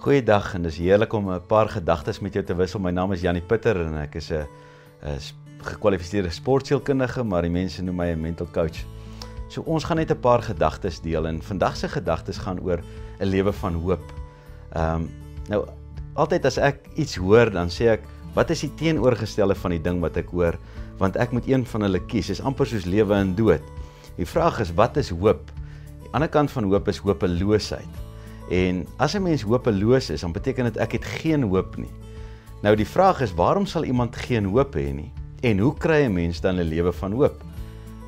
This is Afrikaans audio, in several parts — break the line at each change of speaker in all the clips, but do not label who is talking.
Goeiedag en dis heerlik om 'n paar gedagtes met jou te wissel. My naam is Janie Pitter en ek is 'n gekwalifiseerde sportsielkundige, maar die mense noem my 'n mental coach. So ons gaan net 'n paar gedagtes deel en vandag se gedagtes gaan oor 'n lewe van hoop. Ehm um, nou altyd as ek iets hoor, dan sê ek, wat is die teenoorgestelde van die ding wat ek hoor? Want ek moet een van hulle kies. Dit is amper soos lewe en dood. Die vraag is, wat is hoop? Die ander kant van hoop is hopeloosheid. En as 'n mens hopeloos is, dan beteken dit ek het geen hoop nie. Nou die vraag is, waarom sal iemand geen hoop hê nie? En hoe kry 'n mens dan 'n lewe van hoop?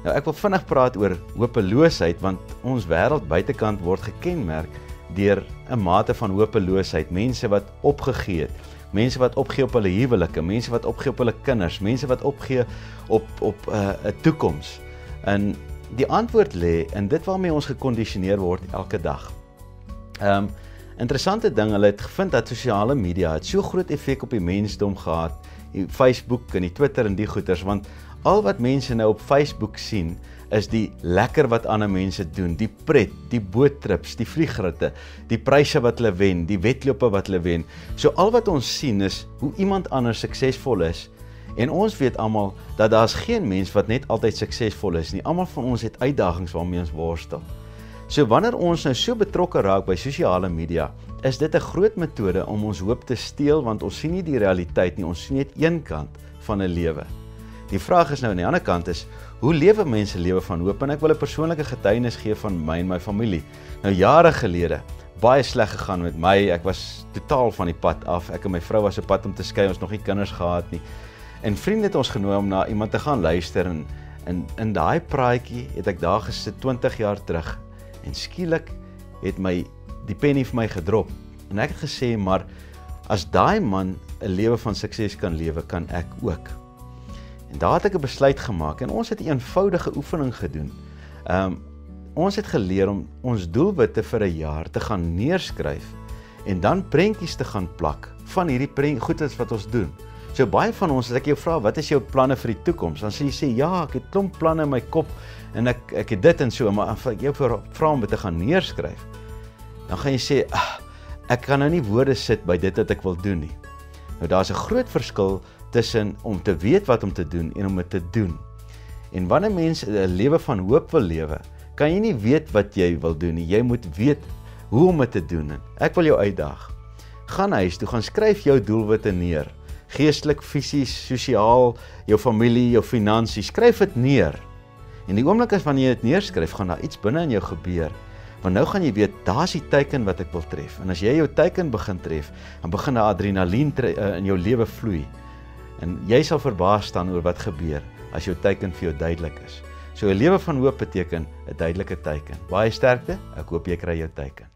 Nou ek wil vinnig praat oor hopeloosheid want ons wêreld buitekant word gekenmerk deur 'n mate van hopeloosheid, mense wat opgegee het, mense wat opgee op hulle huwelike, mense wat opgee op hulle kinders, mense wat opgee op op 'n uh, toekoms. En die antwoord lê in dit waarmee ons gekondisioneer word elke dag. Ehm um, interessante ding, hulle het gevind dat sosiale media het so groot effek op die mensdom gehad, die Facebook en die Twitter en die goeters want al wat mense nou op Facebook sien is die lekker wat ander mense doen, die pret, die boottrips, die vliegritte, die pryse wat hulle wen, die wedlope wat hulle wen. So al wat ons sien is hoe iemand anders suksesvol is. En ons weet almal dat daar's geen mens wat net altyd suksesvol is nie. Almal van ons het uitdagings waarmee ons worstel. So wanneer ons nou so betrokke raak by sosiale media, is dit 'n groot metode om ons hoop te steel want ons sien nie die realiteit nie, ons sien net een kant van 'n lewe. Die vraag is nou aan die ander kant is, hoe lewe mense lewe van hoop? En ek wil 'n persoonlike getuienis gee van my en my familie. Nou jare gelede, baie sleg gegaan met my. Ek was totaal van die pad af. Ek en my vrou was op pad om te skei, ons nog nie kinders gehad nie. En vriende het ons genooi om na iemand te gaan luister en in in daai praatjie het ek daar gesit 20 jaar terug en skielik het my die pennie vir my gedrop. En ek het gesê maar as daai man 'n lewe van sukses kan lewe kan ek ook. En daar het ek 'n besluit gemaak en ons het 'n eenvoudige oefening gedoen. Um, ons het geleer om ons doelwitte vir 'n jaar te gaan neerskryf en dan prentjies te gaan plak van hierdie goedes wat ons doen So baie van ons as ek jou vra wat is jou planne vir die toekoms dan sê jy sê ja ek het klomp planne in my kop en ek ek het dit en so maar as ek jou vra om dit te gaan neerskryf dan gaan jy sê ag ek kan nou nie woorde sit by dit wat ek wil doen nie. Nou daar's 'n groot verskil tussen om te weet wat om te doen en om dit te doen. En wanneer mense 'n lewe van hoop wil lewe, kan jy nie weet wat jy wil doen nie. Jy moet weet hoe om dit te doen. Ek wil jou uitdaag. Gaan huis toe, gaan skryf jou doelwitte neer. Geestelik, fisies, sosiaal, jou familie, jou finansies, skryf dit neer. En die oomblik as wanneer jy dit neerskryf, gaan daar iets binne in jou gebeur. Want nou gaan jy weet, daar's die teiken wat ek wil tref. En as jy jou teiken begin tref, dan begin daai adrenalien uh, in jou lewe vloei. En jy sal verbaas staan oor wat gebeur as jou teiken vir jou duidelik is. So 'n lewe van hoop beteken 'n duidelike teiken. Baie sterkte. Ek hoop jy kry jou teiken.